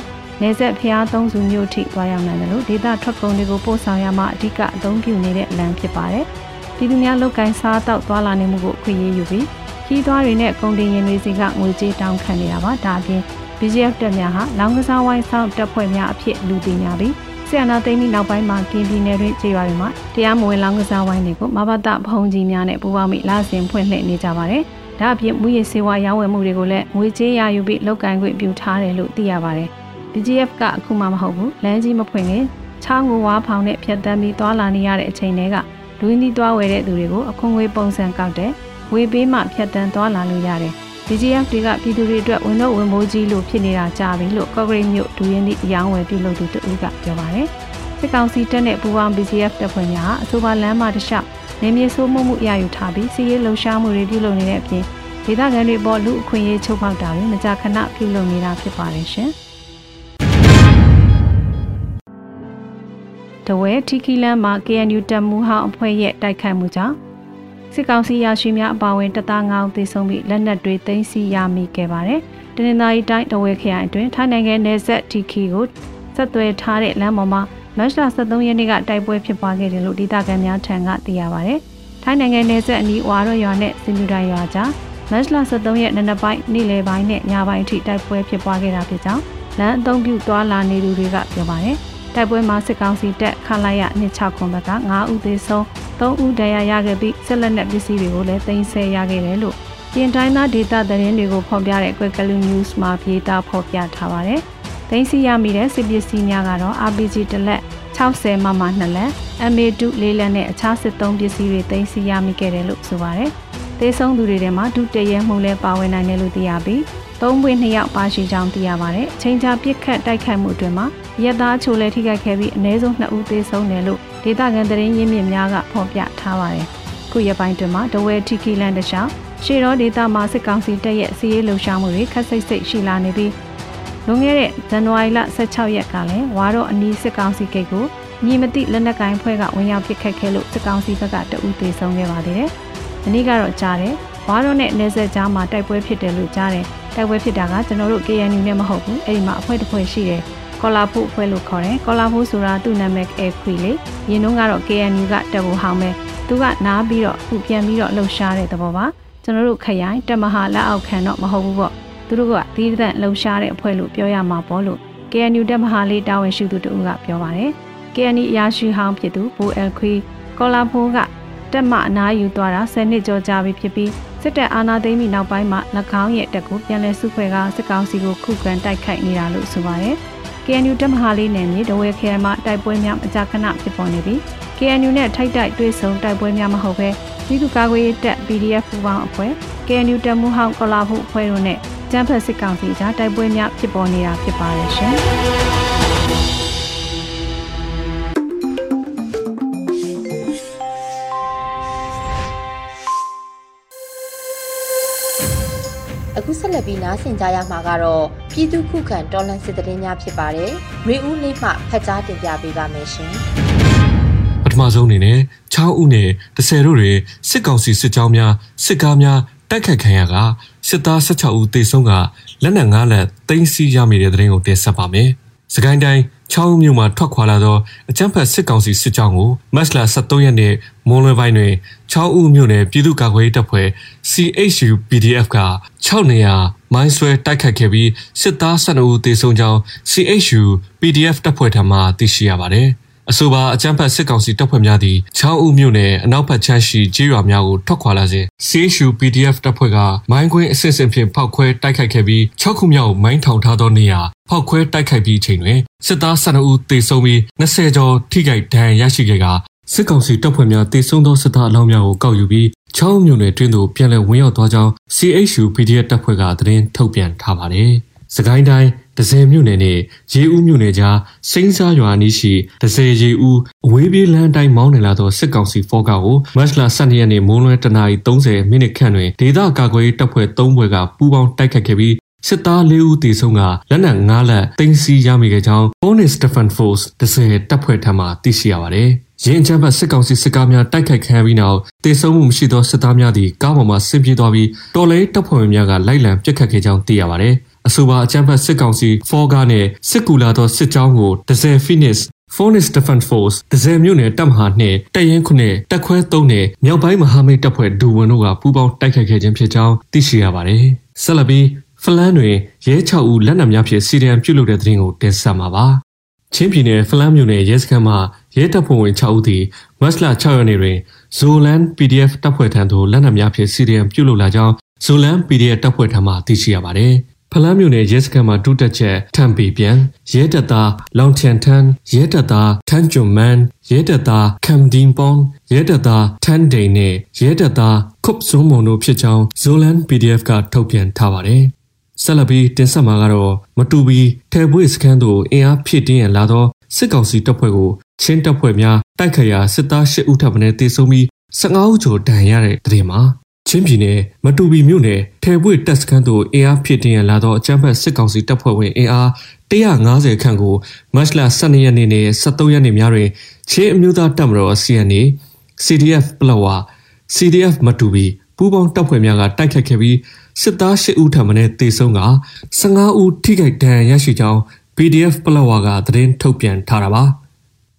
နေဆက်ဖျားသုံးစုမြို့ထိသွားရောက်နိုင်တယ်လို့ဒေသထွက်ကုန်တွေကိုပို့ဆောင်ရမှအဓိကအသုံးပြုနေတဲ့လမ်းဖြစ်ပါတယ်။ပြည်သူများလုတ်ကိုင်းစားတောက်သွားလာနေမှုကိုခွင့်ရယူပြီးခီးသွားတွေနဲ့ကုန်တင်ရင်တွေစီကငွေကြေးတောင်းခံနေတာပါ။ဒါအပြင် BGF တပ်များဟာလောင်ကစားဝိုင်းဆောင်တပ်ဖွဲ့များအဖြစ်လူသိများပြီးဆီယနာသိမ်းပြီးနောက်ပိုင်းမှာကင်းပြည်နယ်တွင်ခြေရွာတွေမှာတရားမဝင်လောင်ကစားဝိုင်းတွေကိုမဘာတဖုံကြီးများနဲ့ပူးပေါင်းပြီးလာစဉ်ဖွင့်လှစ်နေကြပါတယ်။ ဒါအပြင်မူရစေဝါရောင်းဝယ်မှုတွေကိုလည်းငွေကြေးရယူပြီးလုပ်ကိုင်ခွင့်ပြုထားတယ်လို့သိရပါတယ်။ DGF ကအခုမှမဟုတ်ဘူးလမ်းကြီးမဖွင့်ခင်ချောင်းကိုဝါဖောင်နဲ့ဖြတ်တန်းပြီးသွာလာနေရတဲ့အချိန်တွေကလူရင်းဒီသွားဝယ်တဲ့သူတွေကိုအခွန်ငွေပုံစံကောက်တဲ့ဝေပေးမှဖြတ်တန်းသွားလာလို့ရတယ်။ DGF တွေကပြည်သူတွေအတွက်ဝန်တော့ဝန်မိုးကြီးလို့ဖြစ်နေတာကြာပြီလို့ကော့ဂရိတ်မြို့ဒူရင်းဒီအယောင်းဝယ်ပြုလုပ်သူတူကပြောပါတယ်။စစ်ကောင်စီတပ်နဲ့ပူးပေါင်း BGF တပ်ဖွဲ့များအဆိုပါလမ်းမတစ်လျှောက် နေမြေဆိုးမှုမှုရယူထားပြီးစီးရဲလှုပ်ရှားမှုတွေပြုလုပ်နေတဲ့အပြင်ဒေသခံတွေပေါ်လူအခွင့်အရေးချုပ်ဖောက်တာတွေမကြာခဏပြုလုပ်နေတာဖြစ်ပါတယ်ရှင်။တဝဲထီကီလန်မှာ KNU တပ်မှုဟောင်းအဖွဲ့ရဲ့တိုက်ခိုက်မှုကြောင့်စစ်ကောင်စီရရှိများအပါအဝင်တသားငောင်းသေဆုံးပြီးလက်နက်တွေသိမ်းဆည်းရမိခဲ့ပါတယ်။တနင်္သာရီတိုင်းတဝဲခရိုင်အတွင်းထိုင်းနိုင်ငံနယ်စပ်ထီကီကိုဆက်သွယ်ထားတဲ့လမ်းပေါ်မှာ မတ်လ23ရက်နေ့ကတိုက်ပွဲဖြစ်ပွားခဲ့တယ်လို့ဒေသခံများထံကသိရပါတယ်။ထိုင်းနိုင်ငံနယ်စပ်အနီးဝါရော့ရွာနဲ့စင်မြူတိုင်ရွာကြားမတ်လ23ရက်နနက်ပိုင်းနေ့လယ်ပိုင်းနဲ့ညပိုင်းအထိတိုက်ပွဲဖြစ်ပွားခဲ့တာဖြစ်ကြောင်းလမ်းအုံပြုသွားလာနေသူတွေကပြောပါတယ်။တိုက်ပွဲမှာစစ်ကောင်စီတပ်ခလာရ26ခုဘက်က9ဦးသေဆုံး3ဦးဒဏ်ရာရခဲ့ပြီးဆက်လက်နဲ့ပစ္စည်းတွေကိုလည်းတင်ဆက်ရခဲ့တယ်လို့ပြင်တိုင်းသားဒေတာသတင်းတွေကိုဖော်ပြတဲ့ Quickly News မှာပြေတာဖော်ပြထားပါတယ်။ တင်စီရမိတဲ့စစ်ပစ္စည်းများကတော့ RPG တလက်60မမ2လက် MA2 လေးလက်နဲ့အခြားစစ်သုံးပစ္စည်းတွေတင်စီရမိခဲ့တယ်လို့ဆိုပါတယ်။သေဆုံးသူတွေထဲမှာဒုတရဲမှုလည်းပါဝင်နိုင်တယ်လို့သိရပြီးသုံးပွင့်နှစ်ယောက်ပါရှိကြောင်းသိရပါတယ်။ချိန်ချာပြစ်ခတ်တိုက်ခိုက်မှုအတွင်းမှာရဲသားချိုလည်းထိခိုက်ခဲ့ပြီးအနည်းဆုံး2ဦးသေဆုံးတယ်လို့ဒေသခံသတင်းရင်းမြစ်များကဖော်ပြထားပါတယ်။ခုရပိုင်းတွင်မှာဒဝဲထီကီလန်တခြားရှေ့တော်ဒေသမှာစစ်ကောင်စီတပ်ရဲ့စီးရေးလှုပ်ရှားမှုတွေခက်စိတ်စိတ်ရှိလာနေပြီး လွန်ခဲ့တဲ့ဇန်နဝါရီလ16ရက်ကလည်းဝါတော့အနီးစစ်ကောင်စီဂိတ်ကိုညီမသိလက်နက်ကိုင်းဖွဲ့ကဝင်ရောက်ပစ်ခတ်ခဲ့လို့စစ်ကောင်စီဘက်ကတအူးသေးဆုံးခဲ့ပါသေးတယ်။ဒီနေ့ကတော့ကြားတယ်။ဝါတော့နဲ့နေဆက်ကြားမှာတိုက်ပွဲဖြစ်တယ်လို့ကြားတယ်။တိုက်ပွဲဖြစ်တာကကျွန်တော်တို့ KNU နဲ့မဟုတ်ဘူး။အဲ့ဒီမှာအဖွဲ့တစ်ဖွဲ့ရှိတယ်။ကော်လာဖူအဖွဲ့လို့ခေါ်တယ်။ကော်လာဖူဆိုတာသူ့နာမည်အဲခွေလေ။ရင်းနှုန်းကတော့ KNU ကတပ်ဖို့ဟောင်းပဲ။သူကနားပြီးတော့အခုပြန်ပြီးတော့လှုပ်ရှားတဲ့သဘောပါ။ကျွန်တော်တို့ခရိုင်တမဟာလက်အောက်ခံတော့မဟုတ်ဘူးပေါ့။ သူတို့ကသီးသန့်လှုပ်ရှားတဲ့အဖွဲ့လို့ပြောရမှာပေါ့လို့ KNU တပ်မဟာလေးတာဝန်ရှိသူတို့ကပြောပါတယ်။ KNI အရာရှိဟောင်းဖြစ်သူဘိုအယ်ခွေကော်လာဖိုးကတက်မအနားယူသွားတာ10နှစ်ကျော်ကြာပြီဖြစ်ပြီးစစ်တပ်အာဏာသိမ်းပြီးနောက်ပိုင်းမှာ၎င်းရဲ့တက်ကိုပြန်လည်စုဖွဲ့ကစစ်ကောင်စီကိုခုခံတိုက်ခိုက်နေတာလို့ဆိုပါတယ်။ KNU တပ်မဟာလေးနယ်မြေဒဝဲခဲမှာတိုက်ပွဲများအကြခဏဖြစ်ပေါ်နေပြီး KNU နဲ့ထိုက်တိုက်တွေ့ဆုံတိုက်ပွဲများမဟုတ်ဘဲ ပြည်သူ့ကာကွယ်ရေးတပ် PDF ပူးပေါင်းအဖွဲ့ KNU တပ်မှုဟောင်းကော်လာဖို့အဖွဲ့တို့နဲ့ကျန်းဖက်စစ်ကောင်စီကြားတိုက်ပွဲများဖြစ်ပေါ်နေတာဖြစ်ပါတယ်ရှင်။အခုဆက်လက်ပြီးနားဆင်ကြရမှာကတော့ပြည်သူခုခံတော်လှန်စစ်တရင်များဖြစ်ပါတယ်။ရေဦးလေးမှဖတ်ကြားတင်ပြပေးပါမယ်ရှင်။ပထ မဆုံးအနေနဲ့6ဦးနဲ့10တို့တွေစစ်ကောင်စီစစ်ကြောင်းများစစ်ကားများတိုက်ခတ်ခံရကစစ်သား16ဦးသေဆုံးကလက်နက်9လက်သိမ်းဆည်းရမိတဲ့တဲ့ရင်ကိုတင်ဆက်ပါမယ်။စကိုင်းတိုင်းချောင်းမြို့မှာထွက်ခွာလာသောအကြမ်းဖက်စစ်ကောင်စီစစ်ကြောင်းကိုမတ်လ23ရက်နေ့မွန်လွယ်ပိုင်းတွင်ချောင်းဦးမြို့နယ်ပြည်သူ့ကာကွယ်ရေးတပ်ဖွဲ့ CHU PDF က6နေရာမိုင်းဆွဲတိုက်ခတ်ခဲ့ပြီးစစ်သား12ဦးသေဆုံးကြောင်း CHU PDF တပ်ဖွဲ့ထံမှသိရှိရပါတယ်။ အဆိုပါအကြမ်းဖက်စစ်ကောင်စီတပ်ဖွဲ့များသည်ချောင်းဦးမြို့နယ်အနောက်ဘက်ခြမ်းရှိကျေးရွာများကိုထွက်ခွာလာစဉ် CHU PDF တပ်ဖွဲ့ကမိုင်းကွင်းအစစ်အစစ်ဖြင့်ဖောက်ခွဲတိုက်ခိုက်ခဲ့ပြီး6ခုမြောက်မိုင်းထောင်ထားသောနေရာဖောက်ခွဲတိုက်ခိုက်ပြီးချိန်တွင်စစ်သား12ဦးသေဆုံးပြီး20ကျော်ထိခိုက်ဒဏ်ရာရရှိခဲ့ကစစ်ကောင်စီတပ်ဖွဲ့များတေဆုံးသောစစ်သားအလောင်းများကိုကောက်ယူပြီးချောင်းမြို့နယ်တွင်းသို့ပြန်လည်ဝင်ရောက်သွားကြောင်း CHU PDF တပ်ဖွဲ့ကသတင်းထုတ်ပြန်ထားပါတယ်။ စကိုင်းတိုင်းဒဇယ်မြို့နယ်နဲ့ရေဦးမြို့နယ်ကြားစိမ့်စားရွာနီးရှိဒဇယ်ရေဦးအဝေးပြေးလမ်းတိုင်းမောင်းနေလာသောစစ်ကောင်စီဖောကာကိုမတ်လ12ရက်နေ့မိုးလွဲတနာရီ30မိနစ်ခန့်တွင်ဒေသကာကွယ်တပ်ဖွဲ့3ဘွဲ့ကပူးပေါင်းတိုက်ခတ်ခဲ့ပြီးစစ်သား၄ဦးသေဆုံးကလက်နက်၅လက်တင်စီရမိခဲ့ကြောင်း Bonus Defense Force ဒဇယ်တပ်ဖွဲ့ထံမှသိရှိရပါတယ်။ရင်းချမ်းဘတ်စစ်ကောင်စီစစ်ကားများတိုက်ခိုက်ခံပြီးနောက်တေဆုံးမှုမရှိသောစစ်သားများသည်ကားပေါ်မှဆင်းပြေးသွားပြီးတော်လဲတပ်ဖွဲ့ဝင်များကလိုက်လံပစ်ခတ်ခဲ့ကြောင်းသိရပါတယ်။ အဆိုပါအကြမ်းဖက်စစ်ကောင်စီဖောကားနဲ့စစ်ကူလာသောစစ်ကြောင်းကိုဒဇယ်ဖိနစ် Phoenix Defense Force ဒဇယ်မြို့နယ်တပ်မဟာနှင့်တပ်ရင်းခုနှစ်တပ်ခွဲ3နဲ့မြောက်ပိုင်းမဟာမိတ်တပ်ဖွဲ့ဒူဝန်တို့ကပူးပေါင်းတိုက်ခိုက်ခဲ့ခြင်းဖြစ်ကြောင်းသိရှိရပါတယ်။ဆက်လက်ပြီးဖလန်းတွင်ရဲ6ဦးလက်နက်များဖြင့်စီရီယံပြုတ်လုတဲ့တဲ့ရင်ကိုတင်ဆက်မှာပါ။ချင်းပြည်နယ်ဖလန်းမြို့နယ်ရဲစခန်းမှာရဲတပ်ဖွဲ့ဝင်6ဦးသည်မတ်လ6ရက်နေ့တွင်ဇိုလန် PDF တပ်ဖွဲ့ထံသို့လက်နက်များဖြင့်စီရီယံပြုတ်လုလာကြောင်းဇိုလန် PDF တပ်ဖွဲ့ထံမှသိရှိရပါတယ်။ ဖလန်းမြို့နယ်ရဲစခန်းမှာဒုတက်ချက်ထံပေပြန်ရဲတပ်သားလောင်ချန်ထန်ရဲတပ်သားထန်းဂျွန်မန်ရဲတပ်သားကမ်ဒင်ပွန်ရဲတပ်သားထန်ဒိန်နဲ့ရဲတပ်သားခုပ်စုံမုံတို့ဖြစ်ကြောင်းဇိုလန် PDF ကထုတ်ပြန်ထားပါတယ်ဆက်လက်ပြီးတင်ဆက်မှာကတော့မတူပီထဲပွေစခန်းသို့အင်အားဖြည့်တင်းရန်လာသောစစ်ကောင်စီတပ်ဖွဲ့ကိုချင်းတပ်ဖွဲ့များတိုက်ခတ်ရာစစ်သား၈ဦးထပ်မံတေဆုံးပြီး15ဦးကျော်ဒဏ်ရာရတဲ့တဲ့တင်မှာ ချင်းပြည်နယ်မတူပီမြို့နယ်ထဲပွေတပ်စခန်းသို့အင်အားဖြစ်တင်ရလာသောအကြမ်းဖက်စစ်ကောင်စီတပ်ဖွဲ့ဝင်အင်အား150ခန့်ကိုမတ်လ12ရက်နေ့နဲ့13ရက်နေ့များတွင်ချင်းအမျိုးသားတပ်မတော် CNA CDF ပလောဝ CDF မတူပီပူးပေါင်းတပ်ဖွဲ့များကတိုက်ခတ်ခဲ့ပြီးစစ်သား8ဦးထပ်မံတေဆုံးက15ဦးထိခိုက်ဒဏ်ရာရရှိကြောင်း PDF ပလောဝကသတင်းထုတ်ပြန်ထားတာပါ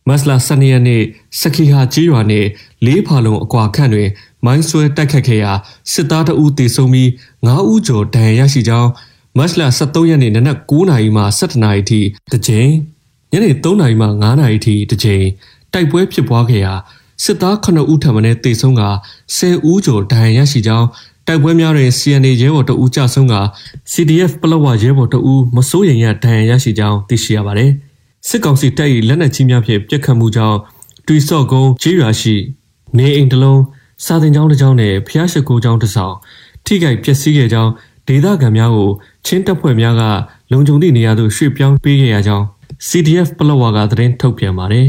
မတ်လ12ရက်နေ့စခီဟာကြီးရွာနဲ့လေးဖာလုံးအကွာခန့်တွင် မိုင်းဆွဲတိုက်ခတ်ခဲ့ရာစစ်သားတအူးတေဆုံးပြီး9ဦးကျော်ဒဏ်ရာရရှိကြောင်းမတ်လ23ရက်နေ့နနက်9:00နာရီမှ17:00နာရီထိတစ်ကြိမ်ညနေ3:00နာရီမှ9:00နာရီထိတစ်ကြိမ်တိုက်ပွဲဖြစ်ပွားခဲ့ရာစစ်သား9ဦးထံမှတေဆုံးက10ဦးကျော်ဒဏ်ရာရရှိကြောင်းတိုက်ပွဲများတွင် CNA ရဲဘော်တအူးကြဆုံးက CDF ပလောဝရဲဘော်တအူးမစိုးရိမ်ရဒဏ်ရာရရှိကြောင်းသိရှိရပါတယ်။ စစ်ကောင်စီတပ်၏လက်နက်ကြီးများဖြင့်ပစ်ခတ်မှုကြောင့်တွီဆော့ကုန်းကျေးရွာရှိ နေအိမ်တစ်လုံးစာသင်ကျောင်းတစ်ကျောင်းနဲ့ဖျားရှိခိုးကျောင်းတစ်ဆောင်ထိခိုက်ပျက်စီးခဲ့ကြောင်းဒေသခံများကိုချင်းတပ်ဖွဲ့များကလုံခြုံသည့်နေရာသို့ရွှေ့ပြောင်းပေးခဲ့ရကြောင်း CDF ပလောဝါကသတင်းထုတ်ပြန်ပါတယ်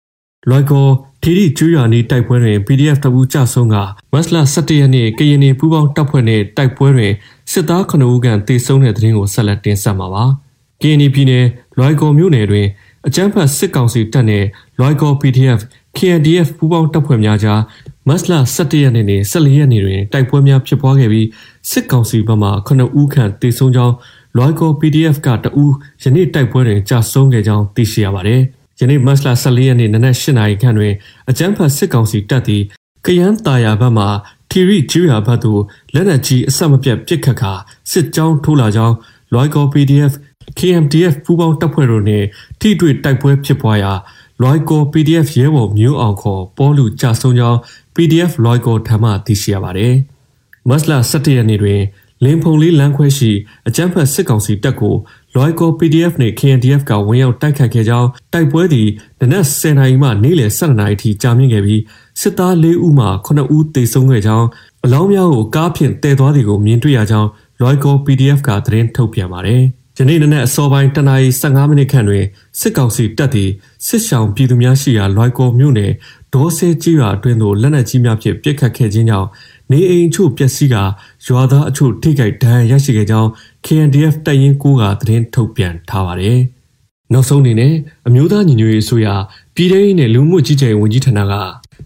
။လွိုင်ကောထီရီကျွော်နီတိုက်ပွဲတွင် PDF တပူးကြဆုံးကမတ်လ17ရက်နေ့ကရင်နီပူးပေါင်းတပ်ဖွဲ့နဲ့တိုက်ပွဲတွင်စစ်သား9ဦးခန့်တေဆုံးတဲ့တဲ့ရင်ကိုဆက်လက်တင်ဆက်မှာပါ။ KNY ပြည်နယ် လွိုင်ကော်မြို့နယ်တွင်အကြမ်းဖက်စစ်ကောင်စီတပ်နဲ့လွိုင်ကော် PDF KNDF ပူးပေါင်းတပ်ဖွဲ့များကြားမတ်လ17ရက်နေ့နဲ့14ရက်နေ့တွင်တိုက်ပွဲများဖြစ်ပွားခဲ့ပြီးစစ်ကောင်စီဘက်မှ9ဦးခန့်တေဆုံးကြောင်းလွိုင်ကော် PDF ကတဦးယနေ့တိုက်ပွဲတွင်ကြာဆုံးခဲ့ကြောင်းသိရှိရပါတယ်။ယနေ့မတ်လ14ရက်နေ့နနက်8နာရီခန့်တွင်အကြမ်းဖက်စစ်ကောင်စီတပ်သည်ကယန်းတာယာဘက်မှထီရီကျူရာဘက်သို့လက်နက်ကြီးအဆက်မပြတ်ပစ်ခတ်ခါစစ်ကြောင်းထိုးလာကြောင်းလွိုင်ကော် PDF KMDF ပူးပေါင်းတပ်ဖွဲ့တို့နှင့်ထိတွေ့တိုက်ပွဲဖြစ်ပွားရာလွိုင်ကော် PDF ရဲဘော်မျိုးအောင်ခေါ်ပေါ်လူကြဆုံကြောင်း PDF လွိုင်ကော်ထံမှသိရှိရပါတယ်။မတ်လ17ရက်နေ့တွင်လင်းဖုံလေးလမ်းခွဲရှိအကြမ်းဖက်စစ်ကောင်စီတပ်ကိုလွိုင်ကော် PDF နှင့် KNDF ကဝင်ရောက်တိုက်ခတ်ခဲ့ကြောင်းတိုက်ပွဲသည်နနက်10:00နာရီမှနေ့လယ်12:00နာရီထိကြာမြင့်ခဲ့ပြီးစစ်သား၄ဦးမှ9ဦးသေဆုံးခဲ့ကြောင်းအလောင်းများကိုကားဖြင့်တည်သွားသည်ကိုမြင်တွေ့ရကြောင်းလွိုင်ကော် PDF ကသတင်းထုတ်ပြန်ပါတယ်။ ယနေ့နနက်အစောပိုင်းတနာရီ15မိနစ်ခန့်တွင်စစ်ကောင်စီတပ်သည်စစ်ဆောင်ပြည်သူများရှိရာလွိုင်ကော်မြို့နယ်ဒေါ်ဆဲကြီးရွာအတွင်းသို့လက်နက်ကြီးများဖြင့်ပစ်ခတ်ခဲ့ခြင်းကြောင့်နေအိမ်ချို့ပျက်စီးကရွာသားအချို့ထိခိုက်ဒဏ်ရာရရှိခဲ့ကြောင်း KNDF တပ်ရင်း9ကသတင်းထုတ်ပြန်ထားပါတယ်။နောက်ဆုံးအနေနဲ့အမျိုးသားညီညွတ်ရေးအစိုးရပြည်ထောင်စုနဲ့လူမှုကြီးကြပ်ရေးဝန်ကြီးဌာနက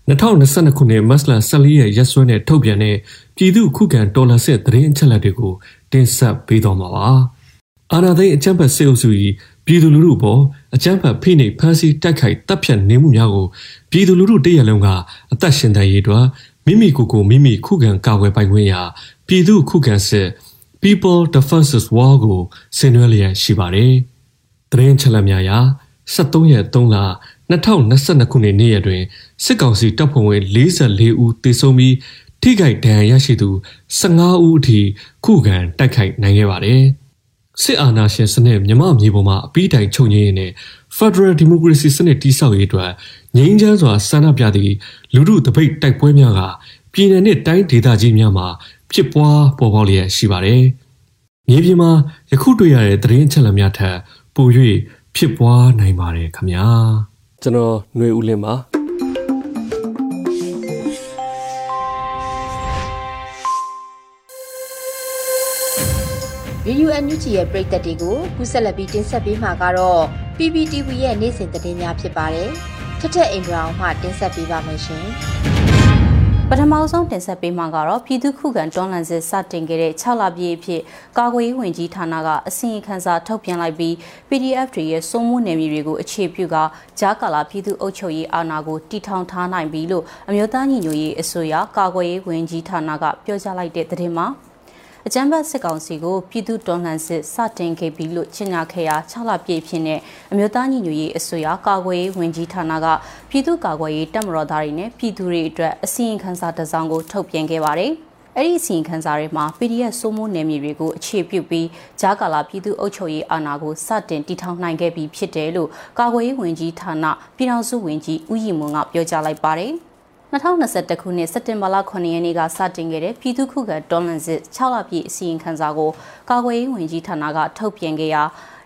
2022ခုနှစ်မတ်လ14ရက်ရက်စွဲနဲ့ထုတ်ပြန်တဲ့ပြည်သူ့ခုခံတော်လှန်စစ်သတင်းအချက်အလက်တွေကိုတင်ဆက်ပေးသွားမှာပါ။ အာဏာသိမ်းအကြမ်းဖက်စစ်အုပ်စု၏ပြည်သူလူထုပေါ်အကြမ်းဖက်ဖိနှိပ်ဖမ်းဆီးတိုက်ခိုက်တပ်ဖြတ်နေမှုများကိုပြည်သူလူထုတရလုံးကအသက်ရှင်တန်ရေးအတွက်မိမိကိုယ်ကိုမိမိခုခံကာကွယ်ပိုင်ခွင့်ရာပြည်သူခုခံစစ် People Defenses War ကိုဆင်နွှဲလျက်ရှိပါတယ်။တရင်ချက်လက်များရာ73ရက်3လ2022ခုနှစ်နေ့ရက်တွင်စစ်ကောင်စီတပ်ဖွဲ့ဝင်44ဦးသေဆုံးပြီးထိခိုက်ဒဏ်ရာရရှိသူ15ဦးအထိခုခံတိုက်ခိုက်နိုင်ခဲ့ပါတယ်။ စစ်အာဏာရှင်စနစ်မြမမြေပေါ်မှာအပိတိုင်ချုပ်ငြိမ်းနေတဲ့ Federal Democracy စနစ်တည်ဆောက်ရေးအတွက်ငြိမ်းချမ်းစွာဆန္ဒပြသည့်လူထုတပိတ်တိုက်ပွဲများကပြည်내နဲ့တိုင်းဒေသကြီးများမှာဖြစ်ပွားပေါ်ပေါက်လျက်ရှိပါတယ်။မြေပြင်မှာယခုတွေ့ရတဲ့သတင်းအချက်အလက်များထက်ပို၍ဖြစ်ပွားနိုင်ပါတယ်ခင်ဗျာ။ကျွန်တော်ຫນွေဦးလင်းပါ။ UNUG ရဲ့ပရိသတ်တွေကိုခုဆက်လက်ပြီးတင်ဆက်ပေးမှာကတော့ PPTV ရဲ့နေ့စဉ်သတင်းများဖြစ်ပါတယ်။ထက်ထက်အင်ဒရာအောင်မှတင်ဆက်ပေးပါမယ်ရှင်။ပထမဆုံးတင်ဆက်ပေးမှာကတော့ပြည်သူ့ခုခံတွန်းလှန်စစ်စတင်ခဲ့တဲ့6လပြည့်အဖြစ်ကာကွယ်ရေးဝန်ကြီးဌာနကအစီရင်ခံစာထုတ်ပြန်လိုက်ပြီး PDF တွေရဲ့စိုးမိုးနယ်မြေတွေကိုအခြေပြုကဂျာကာလာပြည်သူ့အုပ်ချုပ်ရေးအာဏာကိုတီထောင်ထားနိုင်ပြီလို့အမျိုးသားညီညွတ်ရေးအစိုးရကာကွယ်ရေးဝန်ကြီးဌာနကပြောကြားလိုက်တဲ့သတင်းမှာ အကြမ်းဖက်စစ်ကောင်စီကိုပြည်သူတော်လှန်စစ်စတင်ခဲ့ပြီလို့ကြေညာခဲ့ရာ6လပြည့်ဖြစ်တဲ့အမျိုးသားညီညွတ်ရေးအစိုးရကာကွယ်ရေးဝန်ကြီးဌာနကပြည်သူ့ကာကွယ်ရေးတပ်မတော်သားတွေနဲ့ပြည်သူတွေအတွက်အစီရင်ခံစာတစ်စောင်ကိုထုတ်ပြန်ခဲ့ပါတယ်။အဲ့ဒီအစီရင်ခံစာတွေမှာ PDF စိုးမိုးနယ်မြေတွေကိုအခြေပြုပြီးဂျာကာလာပြည်သူ့အုပ်ချုပ်ရေးအာဏာကိုစတင်တည်ထောင်နိုင်ခဲ့ပြီဖြစ်တယ်လို့ကာကွယ်ရေးဝန်ကြီးဌာနပြည်ထောင်စုဝန်ကြီးဦးရီမွန်ကပြောကြားလိုက်ပါတယ်။ 2021ခုနှစ်စက်တင်ဘာလ9ရက်နေ့ကစတင်ခဲ့တဲ့ပြည်သူ့ခုခံတော်လှန်စစ်6လပြည့်အစီရင်ခံစာကိုကာကွယ်ရေးဝန်ကြီးဌာနကထုတ်ပြန်ခဲ့ရာ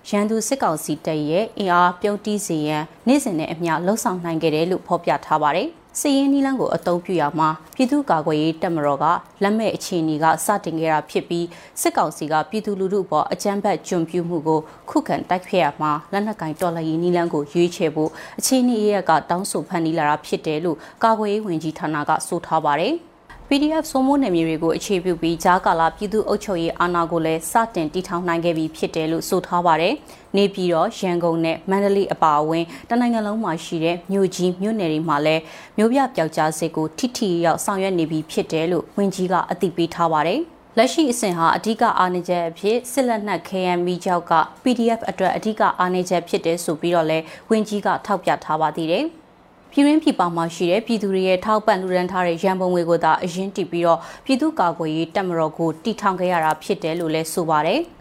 ရန်သူစစ်ကောင်စီတပ်ရဲ့အင်အားပြုတ်တီးစေရန်နေ့စဉ်နဲ့အမျှလှုံ့ဆော်နိုင်ခဲ့တယ်လို့ဖော်ပြထားပါတယ်။ စီရင်နီလန်းကိုအသုံးပြုရမှာပြည်သူ့ကာကွယ်ရေးတပ်မတော်ကလက်မဲ့အခြေအနေကစတင်ခဲ့တာဖြစ်ပြီးစစ်ကောင်စီကပြည်သူလူထုပေါ်အကြမ်းဖက်ကြုံပြမှုကိုခုခံတိုက်ဖျက်ရမှာလက်နက်ကင်တော်လှန်ရေးနီလန်းကိုရွေးချယ်ဖို့အခြေအနေရကတောင်းဆိုဖန်တီးလာတာဖြစ်တယ်လို့ကာကွယ်ရေးဝန်ကြီးဌာနကဆိုထားပါတယ်။ PDF စိုးမိုးနယ်မြေတွေကိုအခြေပြုပြီးကြားကာလပြည်သူ့အုပ်ချုပ်ရေးအာဏာကိုလည်းစတင်တည်ထောင်နိုင်ခဲ့ပြီဖြစ်တယ်လို့ဆိုထားပါတယ်။နေပြည်တော်ရန်ကုန်နဲ့မန္တလေးအပါအဝင်တနိုင်ငံလုံးမှာရှိတဲ့မြို့ကြီးမြို့နယ်တွေမှာလည်းမြို့ပြပျောက်ကြားစစ်ကိုထိထိရောက်ဆောင်ရွက်နေပြီဖြစ်တယ်လို့ဝန်ကြီးကအသိပေးထားပါတယ်။လက်ရှိအဆင့်ဟာအဓိကအားနည်းချက်အဖြစ်စစ်လက်နက် KMB ကြောက်က PDF အတွက်အဓိကအားနည်းချက်ဖြစ်တယ်ဆိုပြီးတော့လဲဝန်ကြီးကထောက်ပြထားပါသေးတယ်။ ပြည်ရင်းပြည်ပမှာရှိတဲ့ပြည်သူတွေရဲ့ထောက်ပံ့လူဒန်းထားတဲ့ရန်ပုံငွေကိုသာအရင်တည်ပြီးတော့ပြည်သူ့ကာကွယ်ရေးတပ်မတော်ကိုတီထောင်ခဲ့ရတာဖြစ်တယ်လို့လည်းဆိုပါတယ်။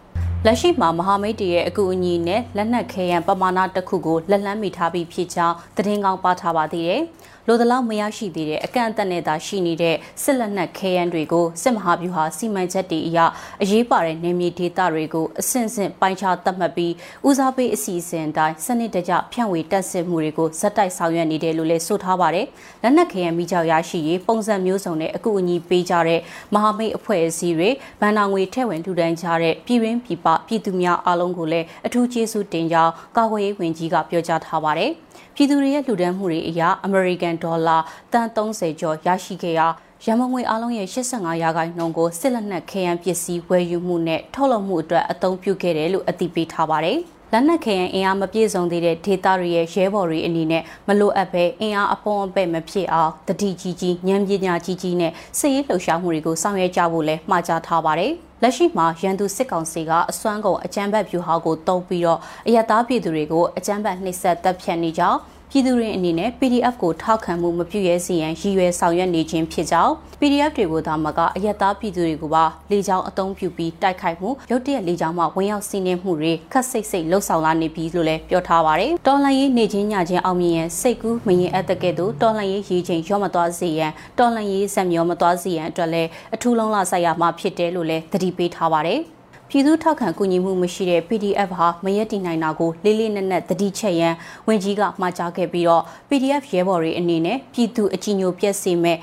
လလက်ရှိမှာမဟာမိတ်တရဲ့အကူအညီနဲ့လက်နက်ခဲယံပမာဏတစ်ခုကိုလက်လန်းမိထားပြီးဖြစ်ကြောင်းသတင်းကောင်းပါထားပါသေးတယ်။လိုသလောက်မရရှိသေးတဲ့အကန့်အသတ်နဲ့သာရှိနေတဲ့စစ်လက်နက်ခဲယမ်းတွေကိုစစ်မဟာဗျူဟာစီမံချက်တွေအရအရေးပါတဲ့နေမြေဒေသတွေကိုအဆင့်ဆင့်ပိုင်းခြားသတ်မှတ်ပြီးဦးစားပေးအစီအစဉ်တိုင်းစနစ်တကျဖြန့်ဝေတက်ဆစ်မှုတွေကိုဇက်တိုက်ဆောင်ရွက်နေတယ်လို့လည်းဆိုထားပါတယ်။လက်နက်ခဲယမ်းမိကြောက်ရရှိရေးပုံစံမျိုးစုံနဲ့အကူအညီပေးကြတဲ့မဟာမိတ်အဖွဲ့အစည်းတွေဗန်နာငွေထည့်ဝင်ထူတန်းကြတဲ့ပြည်ရင်းပြည်ပပြည်သူများအားလုံးကိုလည်းအထူးကျေးဇူးတင်ကြောင်းကာကွယ်ရေးဝန်ကြီးကပြောကြားထားပါတယ်။ပြည်သူတွေရဲ့လှူဒန်းမှုတွေအရအမေရိကန်ဒေါ်လာတန်30ကျော်ရရှိခဲ့ရာရမငွေအလုံးရဲ့85ရာခိုင်နှုန်းကိုစစ်လက်နက်ခဲယမ်းပစ္စည်းဝယ်ယူမှုနဲ့ထုတ်လုပ်မှုအတွက်အသုံးပြုခဲ့တယ်လို့အသိပေးထားပါတယ်။ လက်နက်ခဲယံအင်အားမပြည့်စုံသေးတဲ့ဒေသတွေရဲ့ရဲဘော်တွေအနေနဲ့မလိုအပ်ပဲအင်အားအပေါင်းအပဲ့မဖြစ်အောင်တတိကြီးကြီးဉာဏ်ပညာကြီးကြီးနဲ့စစ်ရေးလှုပ်ရှားမှုတွေကိုဆောင်ရွက်ကြဖို့လည်းမှာကြားထားပါတယ်။လက်ရှိမှာရန်သူစစ်ကောင်စီကအစွမ်းကုန်အကြမ်းဖက်ဖြူဟာကိုတုံးပြီးတော့အယက်သားပြည်သူတွေကိုအကြမ်းဖက်နှိပ်စက်တပ်ဖြတ်နေကြောင်း ပြည်သူတွေအနေနဲ့ PDF ကိုထောက်ခံမှုမပြုရဲစီရန်ရည်ရွယ်ဆောင်ရွက်နေခြင်းဖြစ်ကြောင်း PDF တွေကိုသာမကအယက်သားပြည်သူတွေကိုပါလေကြောင်းအုံပြုပြီးတိုက်ခိုက်မှုရုတ်တရက်လေကြောင်းမှဝင်ရောက်စီးနင်းမှုတွေခက်စိတ်စိတ်လှုပ်ဆောင်လာနေပြီလို့လည်းပြောထားပါတယ်။တော်လှန်ရေးနေချင်းညချင်းအောင်မြင်ရန်စိတ်ကူးမရင်အပ်တဲ့ကဲ့သို့တော်လှန်ရေးရည်ချိန်ရောမသွားစေရန်တော်လှန်ရေးဇက်မျောမသွားစေရန်အတွက်လည်းအထူးလုံးလာဆိုင်ရမှာဖြစ်တယ်လို့လည်းသတိပေးထားပါတယ်။ ပြည်သူထောက်ခံကူညီမှုမရှိတဲ့ PDF ဟာမရက်တည်နိုင်တာကိုလေးလေးနက်နက်တတိချက်ရန်ဝင်ကြီးကမှာကြားခဲ့ပြီးတော့ PDF ရဲဘော်တွေအနေနဲ့ပြည်သူအကြည်ညိုပြည့်စေမဲ့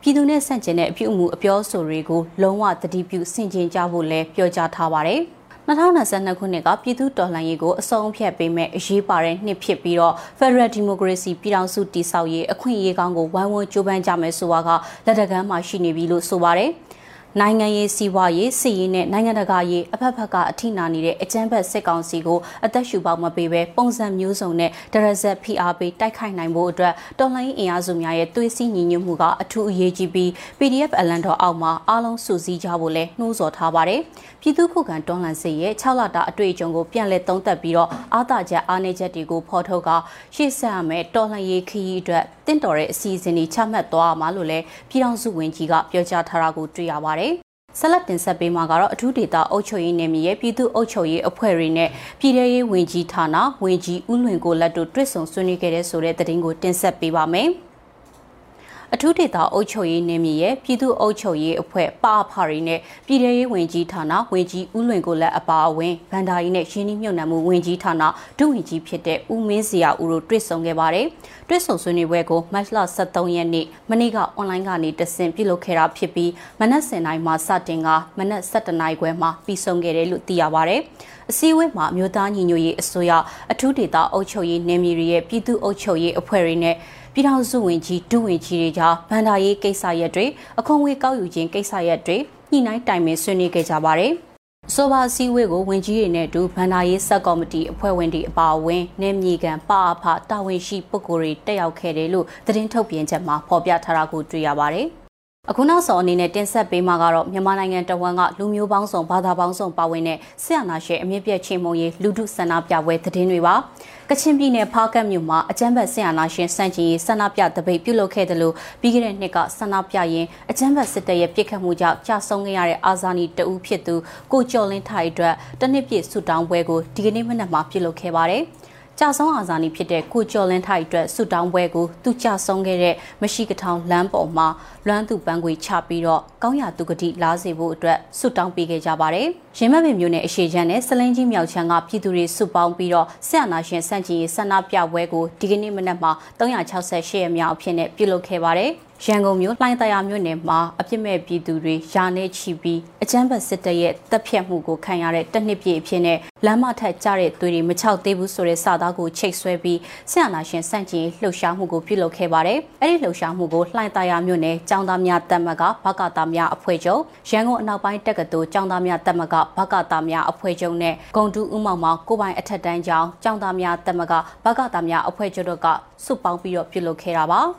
ပြည်သူနဲ့ဆန့်ကျင်တဲ့အပြုအမူအပြောဆိုတွေကိုလုံးဝတတိပြုဆင်ခြင်ကြဖို့လည်းပြောကြားထားပါတယ်။2022ခုနှစ်ကပြည်သူတော်လှန်ရေးကိုအဆုံးဖြတ်ပေးမဲ့အရေးပါတဲ့နှစ်ဖြစ်ပြီးတော့ Federal Democracy ပြည်ထောင်စုတည်ဆောက်ရေးအခွင့်အရေးကောင်းကိုဝိုင်းဝန်းကြိုးပမ်းကြမယ်ဆိုတာကလက်တကမ်းမှာရှိနေပြီလို့ဆိုပါတယ်။ နိုင်ငံရေးစီးပွားရေးစီးရေးနဲ့နိုင်ငံတကာရေးအဖက်ဖက်ကအထိနာနေတဲ့အကြမ်းဖက်စစ်ကောင်စီကိုအသက်ရှူပေါက်မပေးဘဲပုံစံမျိုးစုံနဲ့ဒရဇက် PRP တိုက်ခိုက်နိုင်ဖို့အတွက်တော်လှန်ရေးအင်အားစုများရဲ့သွေးစည်းညီညွတ်မှုကအထူးအရေးကြီးပြီး PDF အလန်တော်အောက်မှာအားလုံးစုစည်းကြဖို့လဲနှိုးဆော်ထားပါတယ်။ပြည်သူ့ခုခံတော်လှန်စစ်ရဲ့6လတာအတွေ့အကြုံကိုပြန်လည်သုံးသပ်ပြီးတော့အာသာချက်အားနည်းချက်တွေကိုဖော်ထုတ်ကရှေ့ဆက်ရမယ်တော်လှန်ရေးခရီးအတွက် တင့်တော်တဲ့အစီအစဉ်တွေချမှတ်သွားမှာလို့လည်းပြည်ထောင်စုဝန်ကြီးကပြောကြားထားတာကိုတွေ့ရပါတယ်။ဆက်လက်တင်ဆက်ပေးမှာကတော့အထူးဒေသအုပ်ချုပ်ရေးနယ်မြေရဲ့ပြည်သူ့အုပ်ချုပ်ရေးအဖွဲ့တွေနဲ့ပြည်ထရေးဝန်ကြီးဌာနဝန်ကြီးဦးလွင်ကိုလက်တို့တွေ့ဆုံဆွေးနွေးခဲ့တဲ့ဆိုတဲ့သတင်းကိုတင်ဆက်ပေးပါမယ်။ အထူးဒေသအုပ်ချုပ်ရေးနယ်မြေရဲ့ပြည်သူ့အုပ်ချုပ်ရေးအဖွဲ့ပါအဖာရီနဲ့ပြည်ထရေးဝင်ကြီးဌာနဝင်ကြီးဦးလွင်ကိုလက်အပါအဝင်ဗန်ဒါရီနဲ့ရင်းနှီးမြှုပ်နှံမှုဝင်ကြီးဌာနဒုဝင်ကြီးဖြစ်တဲ့ဦးမင်းစရာဦးတို့တွေ့ဆုံခဲ့ပါတယ်။တွေ့ဆုံဆွေးနွေးပွဲကိုမတ်လ23ရက်နေ့မနေ့ကအွန်လိုင်းကနေတဆင့်ပြုလုပ်ခဲ့တာဖြစ်ပြီးမနက်7:00နာရီမှစတင်ကမနက်7:00နာရီခွဲမှပြီးဆုံးခဲ့တယ်လို့သိရပါတယ်။အစည်းအဝေးမှာမြို့သားညီညွတ်ရေးအစိုးရအထူးဒေသအုပ်ချုပ်ရေးနယ်မြေတွေရဲ့ပြည်သူ့အုပ်ချုပ်ရေးအဖွဲ့တွေနဲ့ ပြည်ထောင်စုဝန်ကြီးဒုဝန်ကြီးတွေကြားဗန်ဒါရေးကိစ္စရပ်တွေအခွန်ငွေကောက်ယူခြင်းကိစ္စရပ်တွေညှိနှိုင်းတိုင်ပင်ဆွေးနွေးခဲ့ကြပါတယ်။ဆိုပါစည်းဝေးကိုဝင်ကြီးတွေနဲ့အတူဗန်ဒါရေးဆက်ကော်မတီအဖွဲ့ဝင်တွေအပါအဝင်နေမြေကန်ပအဖတာဝန်ရှိပုဂ္ဂိုလ်တွေတက်ရောက်ခဲ့တယ်လို့သတင်းထုတ်ပြန်ချက်မှာဖော်ပြထားတာကိုတွေ့ရပါတယ်။အခုနောက်ဆုံးအနေနဲ့တင်ဆက်ပေးမှာကတော့မြန်မာနိုင်ငံတဝန်းကလူမျိုးပေါင်းစုံဘာသာပေါင်းစုံပါဝင်တဲ့ဆရာနာရှင်အမြင့်ပြည့်ချင်းမုံရေးလူထုဆန္ဒပြပွဲသတင်းတွေပါ ကချင်ပြည်နယ်ဖားကတ်မြို့မှာအကြမ်းဖက်ဆရာနာရှင်စန့်ကျင်ရေးဆန္ဒပြတပိတ်ပြုလုပ်ခဲ့တယ်လို့ပြီးခဲ့တဲ့နှစ်ကဆန္ဒပြရင်အကြမ်းဖက်စစ်တပ်ရဲ့ပြစ်ခတ်မှုကြောင့်ကြာဆုံးခဲ့ရတဲ့အာဇာနည်တဦးဖြစ်သူကိုကျော်လင်းထိုင်အတွက်တနစ်ပြည့်ဆူတောင်းပွဲကိုဒီကနေ့မနက်မှာပြုလုပ်ခဲ့ပါတယ်။ ကြာဆုံးအာဇာနည်ဖြစ်တဲ့ကိုကျော်လင်းထိုက်အတွက်ဆုတောင်းပွဲကိုသူကြာဆုံးခဲ့တဲ့မရှိကထောင်လမ်းပေါ်မှာလွမ်းသူပန်းခွေချပြီးတော့ကောင်းရသူကတိလားစေဖို့အတွက်ဆုတောင်းပေးခဲ့ကြပါတယ်။ရင်းမပင်မျိုးနဲ့အရှိချမ်းနဲ့စလင်းကြီးမြောက်ချမ်းကပြည်သူတွေစုပေါင်းပြီးတော့ဆရာနာရှင်စန့်ကျင်ရေးဆန္ဒပြပွဲကိုဒီကနေ့မနက်မှာ368ရက်မြောက်အဖြစ်နဲ့ပြုလုပ်ခဲ့ပါတယ်။ ရန်ကုန်မြို့လှိုင်းတရာမြို့နယ်မှာအပြစ်မဲ့ပြည်သူတွေယာနေချီပြီးအကြမ်းဖက်စစ်တပ်ရဲ့တပ်ဖြတ်မှုကိုခံရတဲ့တနစ်ပြည့်အဖြစ်နဲ့လမ်းမထက်ကျတဲ့သွေးတွေမချောက်သေးဘူးဆိုတဲ့စာသားကိုချိတ်ဆွဲပြီးဆရာနာရှင်စန့်ကျင်လှုပ်ရှားမှုကိုပြုလုပ်ခဲ့ပါတယ်။အဲ့ဒီလှုပ်ရှားမှုကိုလှိုင်းတရာမြို့နယ်ចောင်းသားများတပ်မကဘကတာများအဖွဲ့ချုပ်ရန်ကုန်အနောက်ပိုင်းတက္ကသိုလ်ចောင်းသားများတပ်မကဘကတာများအဖွဲ့ချုပ်နဲ့ဂုံတူးဦးမောင်မောင်ကိုပိုင်အထက်တန်းကျောင်းចောင်းသားများတပ်မကဘကတာများအဖွဲ့ချုပ်တို့ကစုပေါင်းပြီးတော့ပြုလုပ်ခဲ့တာပါ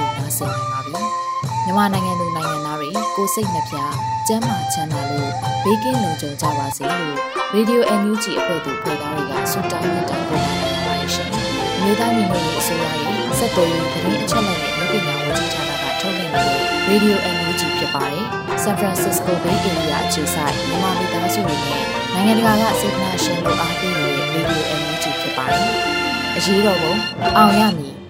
လို့နိုင်စေနိုင်ပါပြီ။မြန်မာနိုင်ငံသူနိုင်ငံသားတွေကိုစိတ်နှပြကျန်းမာချမ်းသာလို့ဘေးကင်းလုံခြုံကြပါစေလို့ Radio NUG အဖွဲ့သူဖွဲ့သားတွေကဆုတောင်းမြတ်တာပို့တာနေပါတယ်ရှင်။မြေသားညီမတွေအစိုးရရဲ့စက်တော်ရင်သတင်းအချက်အလက်တွေလူပညာဝန်ကြီးဌာနကထုတ်လွှင့်နေတဲ့ Radio NUG ဖြစ်ပါတယ်။ San Francisco Bay Area အခြေစိုက်မြန်မာမိသားစုတွေနဲ့နိုင်ငံတကာကစေတနာရှင်တို့အားပေးနေတဲ့ Radio NUG ဖြစ်ပါတယ်။အရေးတော်ပုံအောင်ရမည်